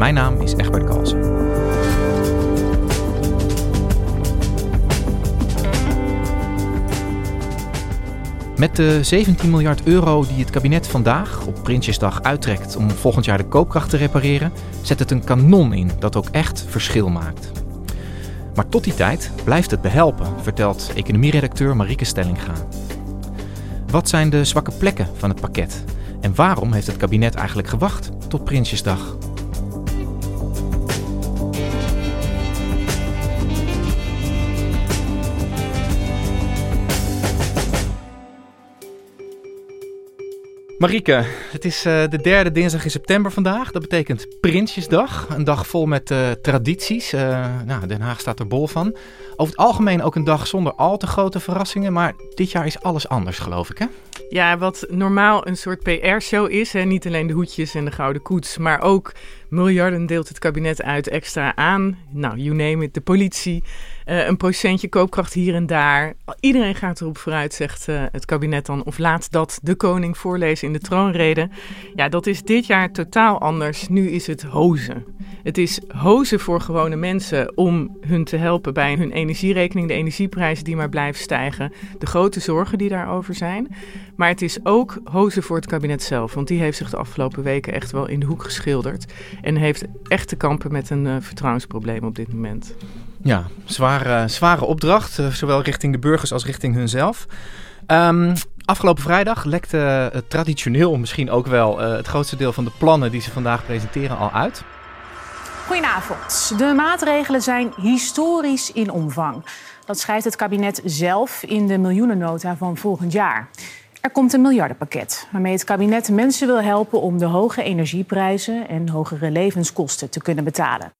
Mijn naam is Egbert Kalsen. Met de 17 miljard euro die het kabinet vandaag op Prinsjesdag uittrekt om volgend jaar de koopkracht te repareren, zet het een kanon in dat ook echt verschil maakt. Maar tot die tijd blijft het behelpen, vertelt economieredacteur Marieke Stellinga. Wat zijn de zwakke plekken van het pakket? En waarom heeft het kabinet eigenlijk gewacht tot Prinsjesdag? Marieke, het is uh, de derde dinsdag in september vandaag. Dat betekent Prinsjesdag. Een dag vol met uh, tradities. Uh, nou, Den Haag staat er bol van. Over het algemeen ook een dag zonder al te grote verrassingen. Maar dit jaar is alles anders, geloof ik, hè? Ja, wat normaal een soort PR-show is. Hè? Niet alleen de hoedjes en de gouden koets, maar ook miljarden deelt het kabinet uit extra aan. Nou, you name it, de politie. Uh, een procentje koopkracht hier en daar. Iedereen gaat erop vooruit, zegt uh, het kabinet dan. Of laat dat de koning voorlezen in de troonrede. Ja, dat is dit jaar totaal anders. Nu is het hozen. Het is hozen voor gewone mensen om hun te helpen bij hun energierekening. De energieprijzen die maar blijven stijgen. De grote zorgen die daarover zijn. Maar het is ook hozen voor het kabinet zelf. Want die heeft zich de afgelopen weken echt wel in de hoek geschilderd. En heeft echt te kampen met een uh, vertrouwensprobleem op dit moment. Ja, zware, zware opdracht, uh, zowel richting de burgers als richting hunzelf. Um, afgelopen vrijdag lekte uh, traditioneel misschien ook wel uh, het grootste deel van de plannen die ze vandaag presenteren al uit. Goedenavond. De maatregelen zijn historisch in omvang. Dat schrijft het kabinet zelf in de miljoenennota van volgend jaar. Er komt een miljardenpakket waarmee het kabinet mensen wil helpen om de hoge energieprijzen en hogere levenskosten te kunnen betalen.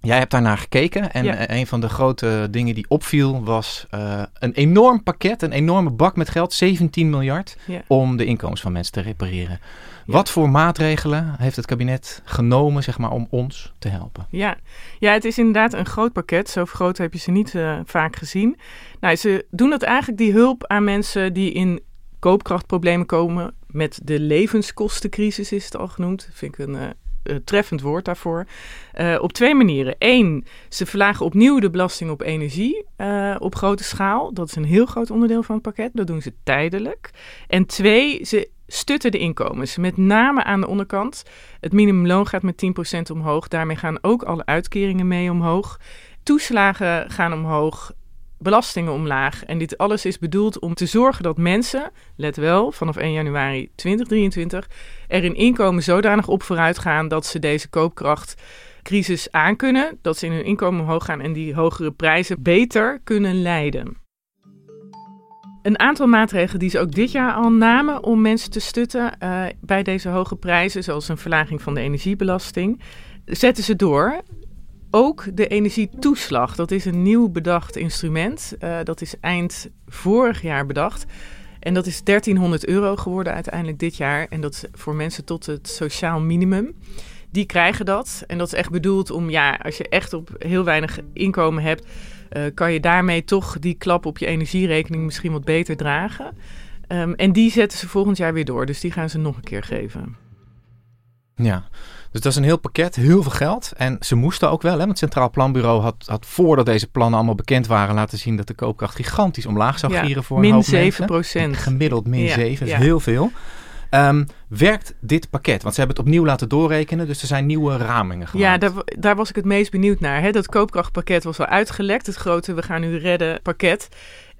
Jij hebt daarnaar gekeken en ja. een van de grote dingen die opviel was uh, een enorm pakket, een enorme bak met geld, 17 miljard, ja. om de inkomens van mensen te repareren. Ja. Wat voor maatregelen heeft het kabinet genomen zeg maar, om ons te helpen? Ja. ja, het is inderdaad een groot pakket. Zo groot heb je ze niet uh, vaak gezien. Nou, ze doen het eigenlijk die hulp aan mensen die in koopkrachtproblemen komen. Met de levenskostencrisis is het al genoemd. Vind ik een uh, uh, treffend woord daarvoor. Uh, op twee manieren. Eén, ze verlagen opnieuw de belasting op energie uh, op grote schaal. Dat is een heel groot onderdeel van het pakket. Dat doen ze tijdelijk. En twee, ze stutten de inkomens. Met name aan de onderkant. Het minimumloon gaat met 10% omhoog. Daarmee gaan ook alle uitkeringen mee omhoog. Toeslagen gaan omhoog belastingen omlaag. En dit alles is bedoeld om te zorgen dat mensen, let wel, vanaf 1 januari 2023, er in inkomen zodanig op vooruit gaan dat ze deze koopkrachtcrisis aankunnen, dat ze in hun inkomen omhoog gaan en die hogere prijzen beter kunnen leiden. Een aantal maatregelen die ze ook dit jaar al namen om mensen te stutten uh, bij deze hoge prijzen, zoals een verlaging van de energiebelasting, zetten ze door ook de energietoeslag. Dat is een nieuw bedacht instrument. Uh, dat is eind vorig jaar bedacht. En dat is 1300 euro geworden uiteindelijk dit jaar. En dat is voor mensen tot het sociaal minimum. Die krijgen dat. En dat is echt bedoeld om, ja, als je echt op heel weinig inkomen hebt, uh, kan je daarmee toch die klap op je energierekening misschien wat beter dragen. Um, en die zetten ze volgend jaar weer door. Dus die gaan ze nog een keer geven. Ja, dus dat is een heel pakket, heel veel geld. En ze moesten ook wel, hè, want het Centraal Planbureau had, had voordat deze plannen allemaal bekend waren laten zien dat de koopkracht gigantisch omlaag zou ja, gieren voor min een hoop 7 mensen. procent. Gemiddeld min Ja, 7, ja. is heel veel. Ehm, werkt dit pakket? Want ze hebben het opnieuw laten doorrekenen, dus er zijn nieuwe ramingen gemaakt. Ja, daar, daar was ik het meest benieuwd naar. Hè? Dat koopkrachtpakket was al uitgelekt, het grote we gaan nu redden pakket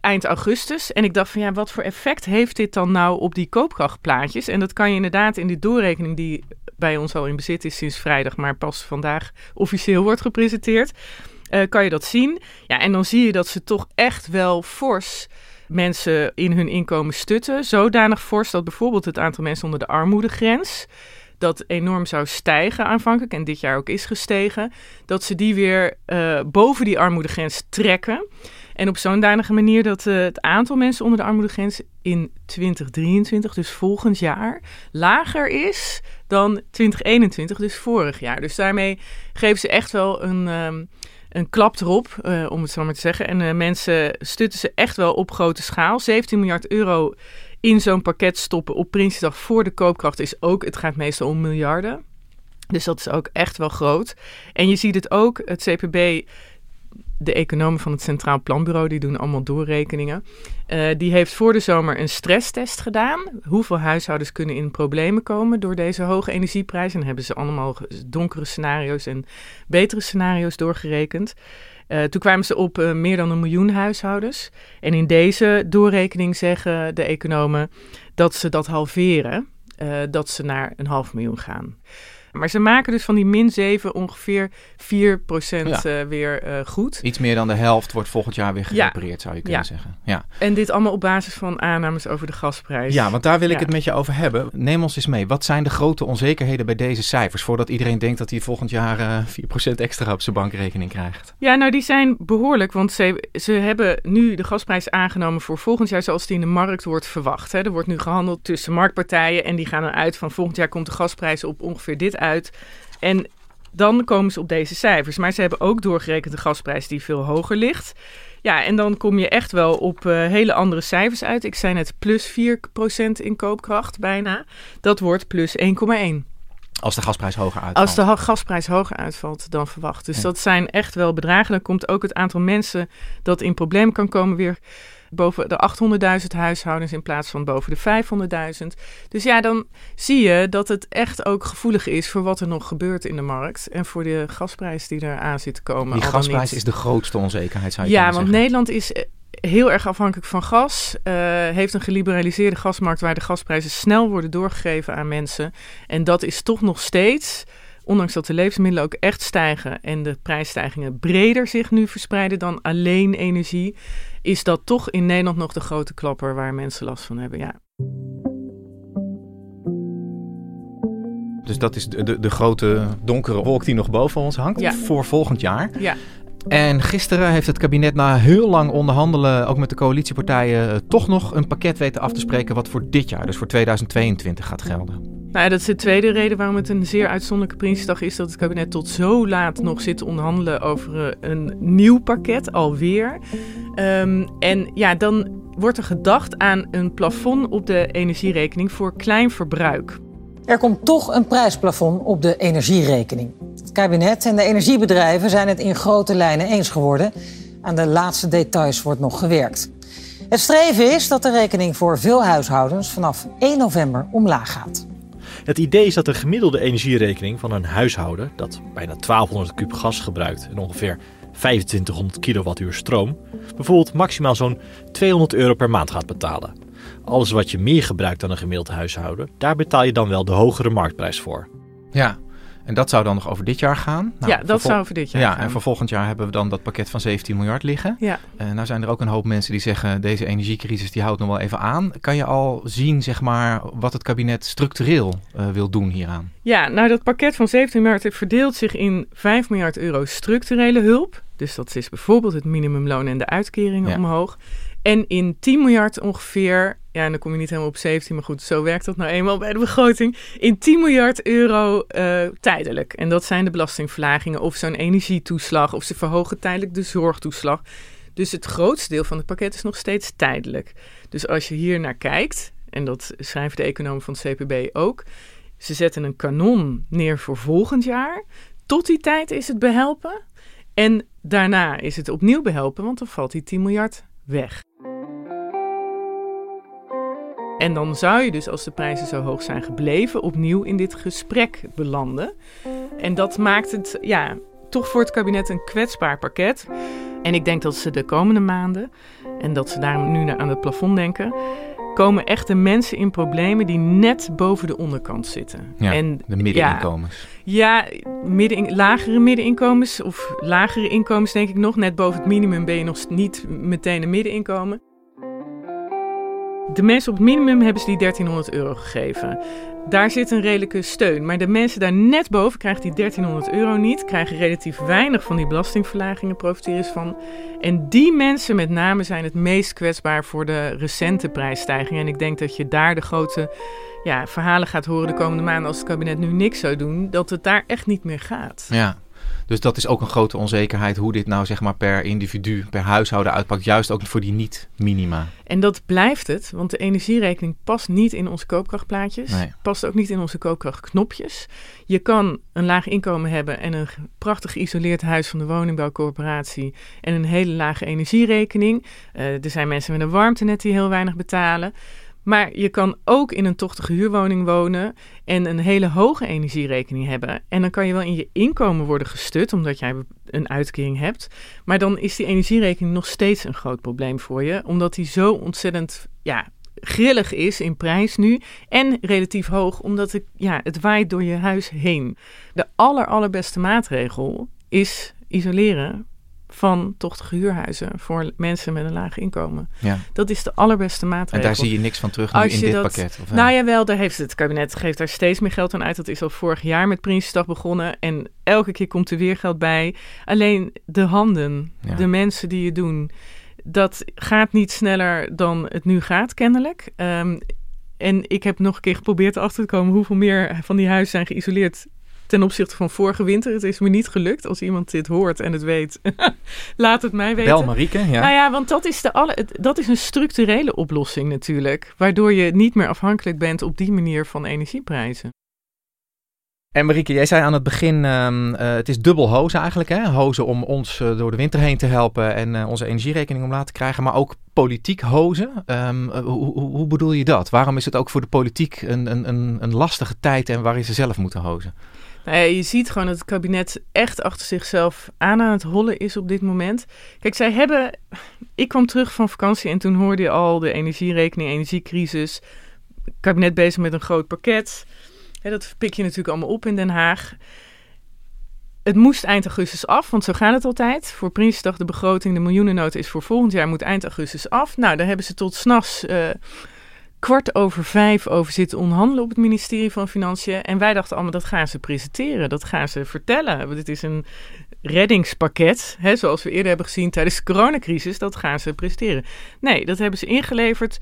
eind augustus. En ik dacht van ja, wat voor effect heeft dit dan nou op die koopkrachtplaatjes? En dat kan je inderdaad in die doorrekening die bij ons al in bezit is sinds vrijdag, maar pas vandaag officieel wordt gepresenteerd, uh, kan je dat zien. Ja, en dan zie je dat ze toch echt wel fors mensen in hun inkomen stutten. Zodanig fors dat bijvoorbeeld het aantal mensen onder de armoedegrens dat enorm zou stijgen aanvankelijk en dit jaar ook is gestegen, dat ze die weer uh, boven die armoedegrens trekken. En op zo'n danige manier dat uh, het aantal mensen onder de armoedegrens in 2023, dus volgend jaar, lager is dan 2021, dus vorig jaar. Dus daarmee geven ze echt wel een, um, een klap erop, uh, om het zo maar te zeggen. En uh, mensen stutten ze echt wel op grote schaal. 17 miljard euro in zo'n pakket stoppen op Prinsjesdag voor de koopkracht is ook, het gaat meestal om miljarden. Dus dat is ook echt wel groot. En je ziet het ook, het CPB de economen van het Centraal Planbureau, die doen allemaal doorrekeningen. Uh, die heeft voor de zomer een stresstest gedaan. Hoeveel huishoudens kunnen in problemen komen door deze hoge energieprijzen? En hebben ze allemaal donkere scenario's en betere scenario's doorgerekend. Uh, toen kwamen ze op uh, meer dan een miljoen huishoudens. En in deze doorrekening zeggen de economen dat ze dat halveren. dat ze naar een half miljoen gaan. Maar ze maken dus van die min 7 ongeveer 4 procent ja. uh, weer uh, goed. Iets meer dan de helft wordt volgend jaar weer gerepareerd, ja. zou je kunnen ja. zeggen. Ja. En dit allemaal op basis van aannames over de gasprijs. Ja, want daar wil ik het met je over hebben. Neem ons eens mee. Wat zijn de grote onzekerheden bij deze cijfers? Voordat iedereen denkt dat hij volgend jaar uh, 4% extra op zijn bankrekening krijgt. Ja, nou die zijn behoorlijk. Want ze, ze hebben nu de gasprijs aangenomen voor volgend jaar zoals die in de markt wordt verwacht. Hè. Er wordt nu gehandeld tussen marktpartijen en die gaan eruit van volgend jaar komt de gasprijs op ongeveer dit uit uit. En dan komen ze op deze cijfers. Maar ze hebben ook doorgerekend de gasprijs die veel hoger ligt. Ja, en dan kom je echt wel op uh, hele andere cijfers uit. Ik zei net plus 4% in koopkracht bijna. Dat wordt plus 1,1. Als de gasprijs hoger uitvalt. Als de gasprijs hoger uitvalt dan verwacht. Dus ja. dat zijn echt wel bedragen. Dan komt ook het aantal mensen dat in problemen kan komen weer boven de 800.000 huishoudens in plaats van boven de 500.000. Dus ja, dan zie je dat het echt ook gevoelig is voor wat er nog gebeurt in de markt. En voor de gasprijs die er aan zit te komen. Die gasprijs is de grootste onzekerheid, zou je ja, want zeggen. Nederland is eh, heel erg afhankelijk van gas. Uh, heeft een geliberaliseerde gasmarkt waar de gasprijzen snel worden doorgegeven aan mensen. En dat is toch nog steeds ondanks dat de levensmiddelen ook echt stijgen en de prijsstijgingen breder zich nu verspreiden dan alleen energie, is dat toch in Nederland nog de grote klapper waar mensen last van hebben. Ja. Dus dat is de, de, de grote donkere wolk die nog boven ons hangt Ja. voor volgend jaar. Ja. En gisteren heeft het kabinet na heel lang onderhandelen, ook met de coalitiepartijen, eh, toch nog een pakket weten af te spreken wat voor dit jaar, dus voor 2022 gaat gelden. Nou dat is de tweede reden waarom het een zeer uitzonderlijke Prinsjesdag is. Dat het kabinet tot zo laat nog zit te onderhandelen over eh, een nieuw pakket, alweer. Um, en ja, dan wordt er gedacht aan een plafond op de energierekening voor klein verbruik. Er komt toch een prijsplafond op de energierekening. Het kabinet en de energiebedrijven zijn het in grote lijnen eens geworden. Aan de laatste details wordt nog gewerkt. Het streven is dat de rekening voor veel huishoudens vanaf 1 november omlaag gaat. Het idee is dat de gemiddelde energierekening van een huishouden dat bijna 1200 kub gas gebruikt en ongeveer 2500 kilowattuur stroom, bijvoorbeeld maximaal zo'n 200 euro per maand gaat betalen. Alles wat je meer gebruikt dan een gemiddeld huishouden, daar betaal je dan wel de hogere marktprijs voor. Ja, en dat zou dan nog over dit jaar gaan? Nou, ja, dat zou over dit jaar ja, gaan. en voor volgend jaar hebben we dan dat pakket van 17 miljard liggen. Ja. Uh, nou zijn er ook een hoop mensen die zeggen, deze energiecrisis die houdt nog wel even aan. Kan je al zien, zeg maar, wat het kabinet structureel uh, wil doen hieraan? Ja, nou dat pakket van 17 miljard verdeelt zich in 5 miljard euro structurele hulp. Dus dat is bijvoorbeeld het minimumloon en de uitkeringen Ja. omhoog. En in 10 miljard ongeveer, ja, en dan kom je niet helemaal op 17, maar goed, zo werkt dat nou eenmaal bij de begroting. In 10 miljard euro eh, tijdelijk. En dat zijn de belastingverlagingen of zo'n energietoeslag of ze verhogen tijdelijk de zorgtoeslag. Dus het grootste deel van het pakket is nog steeds tijdelijk. Dus als je hier naar kijkt, en dat schrijven de economen van het CPB ook, ze zetten een kanon neer voor volgend jaar. Tot die tijd is het behelpen. En daarna is het opnieuw behelpen, want dan valt die 10 miljard weg. En dan zou je dus, als de prijzen zo hoog zijn gebleven, opnieuw in dit gesprek belanden. En dat maakt het ja, toch voor het kabinet een kwetsbaar pakket. En ik denk dat ze de komende maanden, en dat ze daarom nu aan het plafond denken, komen echt de mensen in problemen die net boven de onderkant zitten. Ja, en, de middeninkomens. Ja, ja midden, lagere middeninkomens of lagere inkomens denk ik nog. Net boven het minimum ben je nog niet meteen een middeninkomen. De mensen op het minimum hebben ze die 1300 euro gegeven. Daar zit een redelijke steun. Maar de mensen daar net boven krijgen die 1300 euro niet. Krijgen relatief weinig van die belastingverlagingen, profiteren van. En die mensen met name zijn het meest kwetsbaar voor de recente prijsstijgingen. En ik denk dat je daar de grote ja, verhalen gaat horen de komende maanden als het kabinet nu niks zou doen. Dat het daar echt niet meer gaat. Ja. Dus dat is ook een grote onzekerheid hoe dit nou zeg maar per individu, per huishouden uitpakt. Juist ook voor die niet-minima. En dat blijft het, want de energierekening past niet in onze koopkrachtplaatjes. Nee. Past ook niet in onze koopkrachtknopjes. Je kan een laag inkomen hebben en een prachtig geïsoleerd huis van de woningbouwcorporatie. En een hele lage energierekening. Uh, er zijn mensen met een warmtenet die heel weinig betalen. Maar je kan ook in een tochtige huurwoning wonen en een hele hoge energierekening hebben. En dan kan je wel in je inkomen worden gestut, omdat jij een uitkering hebt. Maar dan is die energierekening nog steeds een groot probleem voor je, omdat die zo ontzettend ja, grillig is in prijs nu. En relatief hoog, omdat het, ja, het waait door je huis heen. De aller, allerbeste maatregel is isoleren van tochtige huurhuizen voor mensen met een laag inkomen. Ja. Dat is de allerbeste maatregel. En daar zie je niks van terug nu in dit dat, pakket? Of nou ja, wel, daar heeft het kabinet geeft daar steeds meer geld aan uit. Dat is al vorig jaar met Prinsjesdag begonnen. En elke keer komt er weer geld bij. Alleen de handen, Ja. de mensen die het doen, dat gaat niet sneller dan het nu gaat, kennelijk. Ehm, en ik heb nog een keer geprobeerd achter te komen hoeveel meer van die huizen zijn geïsoleerd ten opzichte van vorige winter. Het is me niet gelukt. Als iemand dit hoort en het weet, laat het mij weten. Bel Marieke, ja. Nou ja, want dat is, de alle, dat is een structurele oplossing natuurlijk. Waardoor je niet meer afhankelijk bent op die manier van energieprijzen. En Marieke, jij zei aan het begin, ehm, eh, het is dubbel hozen eigenlijk. Hè? Hozen om ons eh, door de winter heen te helpen en eh, onze energierekening omlaag te krijgen. Maar ook politiek hozen. Ehm, eh, hoe, hoe, bedoel je dat? Waarom is het ook voor de politiek een, een, een, lastige tijd en waarin ze zelf moeten hozen? Nou je ziet gewoon dat het kabinet echt achter zichzelf aan aan het hollen is op dit moment. Kijk, zij hebben. Ik kwam terug van vakantie en toen hoorde je al de energierekening, energiecrisis. Kabinet bezig met een groot pakket. Dat pik je natuurlijk allemaal op in Den Haag. Het moest eind augustus af, want zo gaat het altijd. Voor Prinsjesdag de begroting, de miljoenennota is voor volgend jaar, moet eind augustus af. Nou, daar hebben ze tot s'nachts eh kwart over vijf over zitten onderhandelen op het ministerie van Financiën. En wij dachten allemaal, dat gaan ze presenteren, dat gaan ze vertellen. Want dit is een reddingspakket, hè, zoals we eerder hebben gezien tijdens de coronacrisis, dat gaan ze presenteren. Nee, dat hebben ze ingeleverd,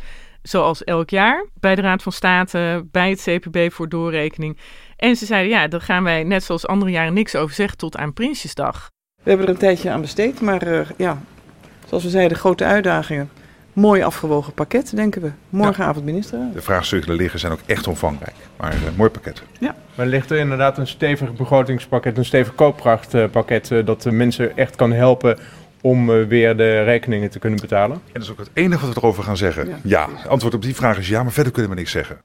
zoals elk jaar, bij de Raad van State, bij het CPB voor doorrekening. En ze zeiden, ja, daar gaan wij net zoals andere jaren niks over zeggen tot aan Prinsjesdag. We hebben er een tijdje aan besteed, maar eh, ja, zoals we zeiden, grote uitdagingen. Mooi afgewogen pakket, denken we. Morgenavond ministerraad. De vraagstukken die liggen zijn ook echt omvangrijk. Maar een mooi pakket. Maar ligt er inderdaad een stevig begrotingspakket, een stevig koopkrachtpakket, eh, dat de mensen echt kan helpen om eh, weer de rekeningen te kunnen betalen? En dat is ook het enige wat we erover gaan zeggen. Ja. Ja, het antwoord op die vraag is ja, maar verder kunnen we niks zeggen.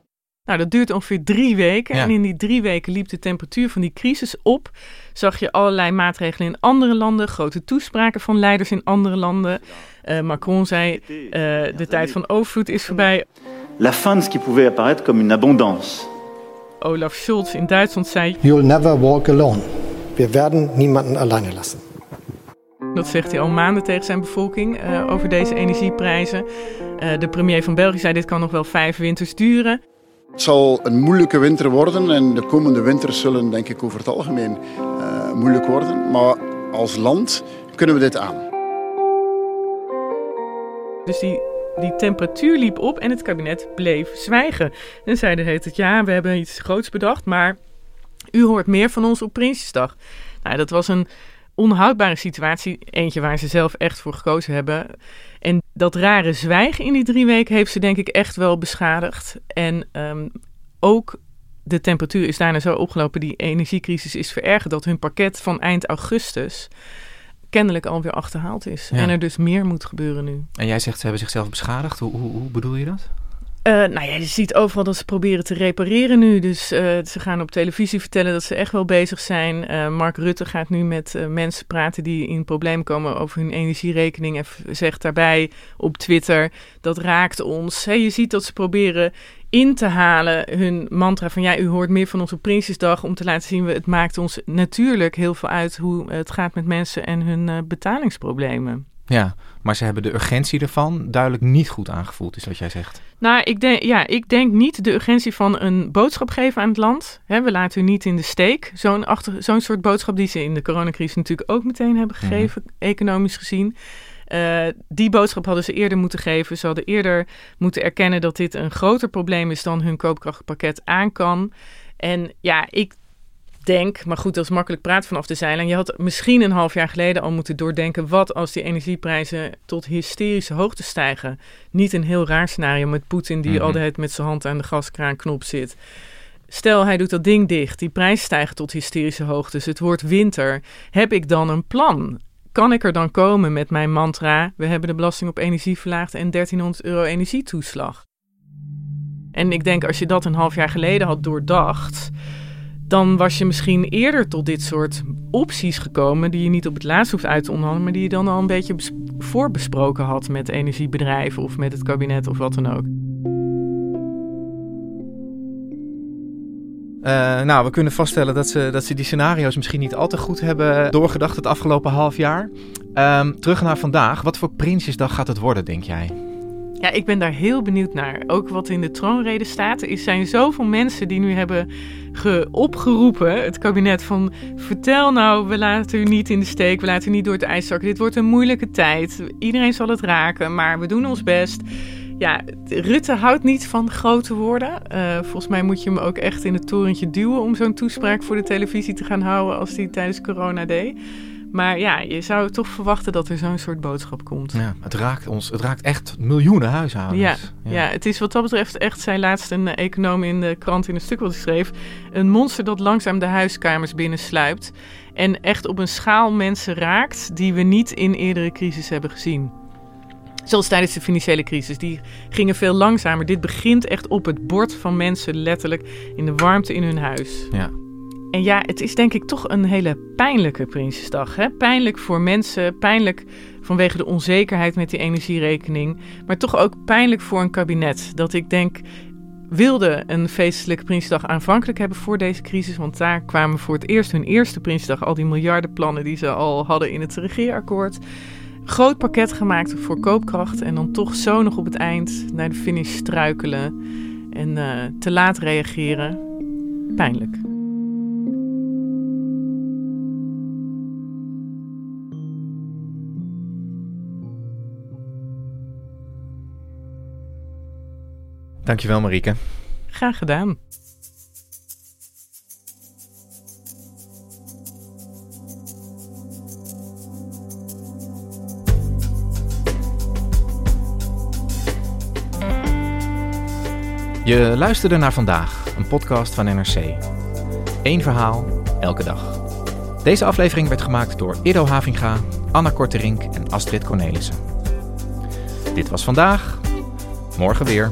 Nou, dat duurt ongeveer drie weken. Ja. En in die drie weken liep de temperatuur van die crisis op. Zag je allerlei maatregelen in andere landen, grote toespraken van leiders in andere landen. Eh, Macron zei: eh, de tijd van overvloed is voorbij. La fin de ce qui pouvait apparaître comme une abondance. Olaf Scholz in Duitsland zei: You'll never walk alone. Wir werden niemanden alleine lassen. Dat zegt hij al maanden tegen zijn bevolking eh, over deze energieprijzen. Eh, de premier van België zei: dit kan nog wel vijf winters duren. Het zal een moeilijke winter worden en de komende winters zullen denk ik over het algemeen eh, moeilijk worden. Maar als land kunnen we dit aan. Dus die, die temperatuur liep op en het kabinet bleef zwijgen. En zeiden heet het ja, we hebben iets groots bedacht, maar u hoort meer van ons op Prinsjesdag. Nou, dat was een onhoudbare situatie. Eentje waar ze zelf echt voor gekozen hebben. En dat rare zwijgen in die drie weken heeft ze denk ik echt wel beschadigd. En ehm, ook de temperatuur is daarna zo opgelopen. Die energiecrisis is verergerd dat hun pakket van eind augustus kennelijk alweer achterhaald is. Ja. En er dus meer moet gebeuren nu. En jij zegt ze hebben zichzelf beschadigd. Hoe, hoe, hoe bedoel je dat? Uh, nou ja, je ziet overal dat ze proberen te repareren nu. Dus uh, ze gaan op televisie vertellen dat ze echt wel bezig zijn. Uh, Mark Rutte gaat nu met mensen praten die in problemen komen over hun energierekening. En zegt daarbij op Twitter, dat raakt ons. Hey, je ziet dat ze proberen in te halen hun mantra van ja, u hoort meer van onze Prinsjesdag om te laten zien, het maakt ons natuurlijk heel veel uit hoe het gaat met mensen en hun betalingsproblemen. Ja, maar ze hebben de urgentie ervan duidelijk niet goed aangevoeld, is wat jij zegt. Nou, ik denk, ja, ik denk niet de urgentie van een boodschap geven aan het land. we laten u niet in de steek. Zo'n zo'n soort boodschap die ze in de coronacrisis natuurlijk ook meteen hebben mhm. gegeven, economisch gezien. Uh, die boodschap hadden ze eerder moeten geven. Ze hadden eerder moeten erkennen dat dit een groter probleem is dan hun koopkrachtpakket aan kan. En ja, ik denk, maar goed, dat is makkelijk praten vanaf de zeilen. Je had misschien een half jaar geleden al moeten doordenken... wat als die energieprijzen tot hysterische hoogte stijgen. Niet een heel raar scenario met Poetin die mm altijd met zijn hand aan de gaskraanknop zit. Stel, hij doet dat ding dicht, die prijzen stijgen tot hysterische hoogtes, het wordt winter. Heb ik dan een plan? Kan ik er dan komen met mijn mantra... we hebben de belasting op energie verlaagd en 1300 euro energietoeslag? En ik denk, als je dat een half jaar geleden had doordacht dan was je misschien eerder tot dit soort opties gekomen die je niet op het laatst hoeft uit te onderhandelen, maar die je dan al een beetje voorbesproken had met energiebedrijven of met het kabinet of wat dan ook. Uh, nou, we kunnen vaststellen dat ze, dat ze die scenario's misschien niet al te goed hebben doorgedacht het afgelopen half jaar. Um, terug naar vandaag. Wat voor Prinsjesdag gaat het worden, denk jij? Ja, ik ben daar heel benieuwd naar. Ook wat in de troonrede staat. Er zijn zoveel mensen die nu hebben opgeroepen, het kabinet, van vertel nou, we laten u niet in de steek, we laten u niet door het ijs zakken. Dit wordt een moeilijke tijd. Iedereen zal het raken, maar we doen ons best. Ja, Rutte houdt niet van grote woorden. Uh, volgens mij moet je hem ook echt in het torentje duwen om zo'n toespraak voor de televisie te gaan houden als hij tijdens corona deed. Maar ja, je zou toch verwachten dat er zo'n soort boodschap komt. Ja, het raakt ons. Het raakt echt miljoenen huishoudens. Ja, ja. het is wat dat betreft echt, zei laatst een econoom in de krant in een stuk wat schreef, een monster dat langzaam de huiskamers binnensluipt en echt op een schaal mensen raakt die we niet in eerdere crisis hebben gezien. Zoals tijdens de financiële crisis. Die gingen veel langzamer. Dit begint echt op het bord van mensen, letterlijk in de warmte in hun huis. Ja. En ja, het is denk ik toch een hele pijnlijke Prinsjesdag. Hè? Pijnlijk voor mensen, pijnlijk vanwege de onzekerheid met die energierekening. Maar toch ook pijnlijk voor een kabinet. Dat ik denk, wilde een feestelijke Prinsjesdag aanvankelijk hebben voor deze crisis. Want daar kwamen voor het eerst hun eerste Prinsjesdag al die miljardenplannen die ze al hadden in het regeerakkoord. Groot pakket gemaakt voor koopkracht. En dan toch zo nog op het eind naar de finish struikelen. En uh, te laat reageren. Pijnlijk. Dankjewel Marieke. Graag gedaan. Je luisterde naar vandaag, een podcast van NRC. Eén verhaal, elke dag. Deze aflevering werd gemaakt door Ido Havinga, Anna Korterink en Astrid Cornelissen. Dit was vandaag, morgen weer.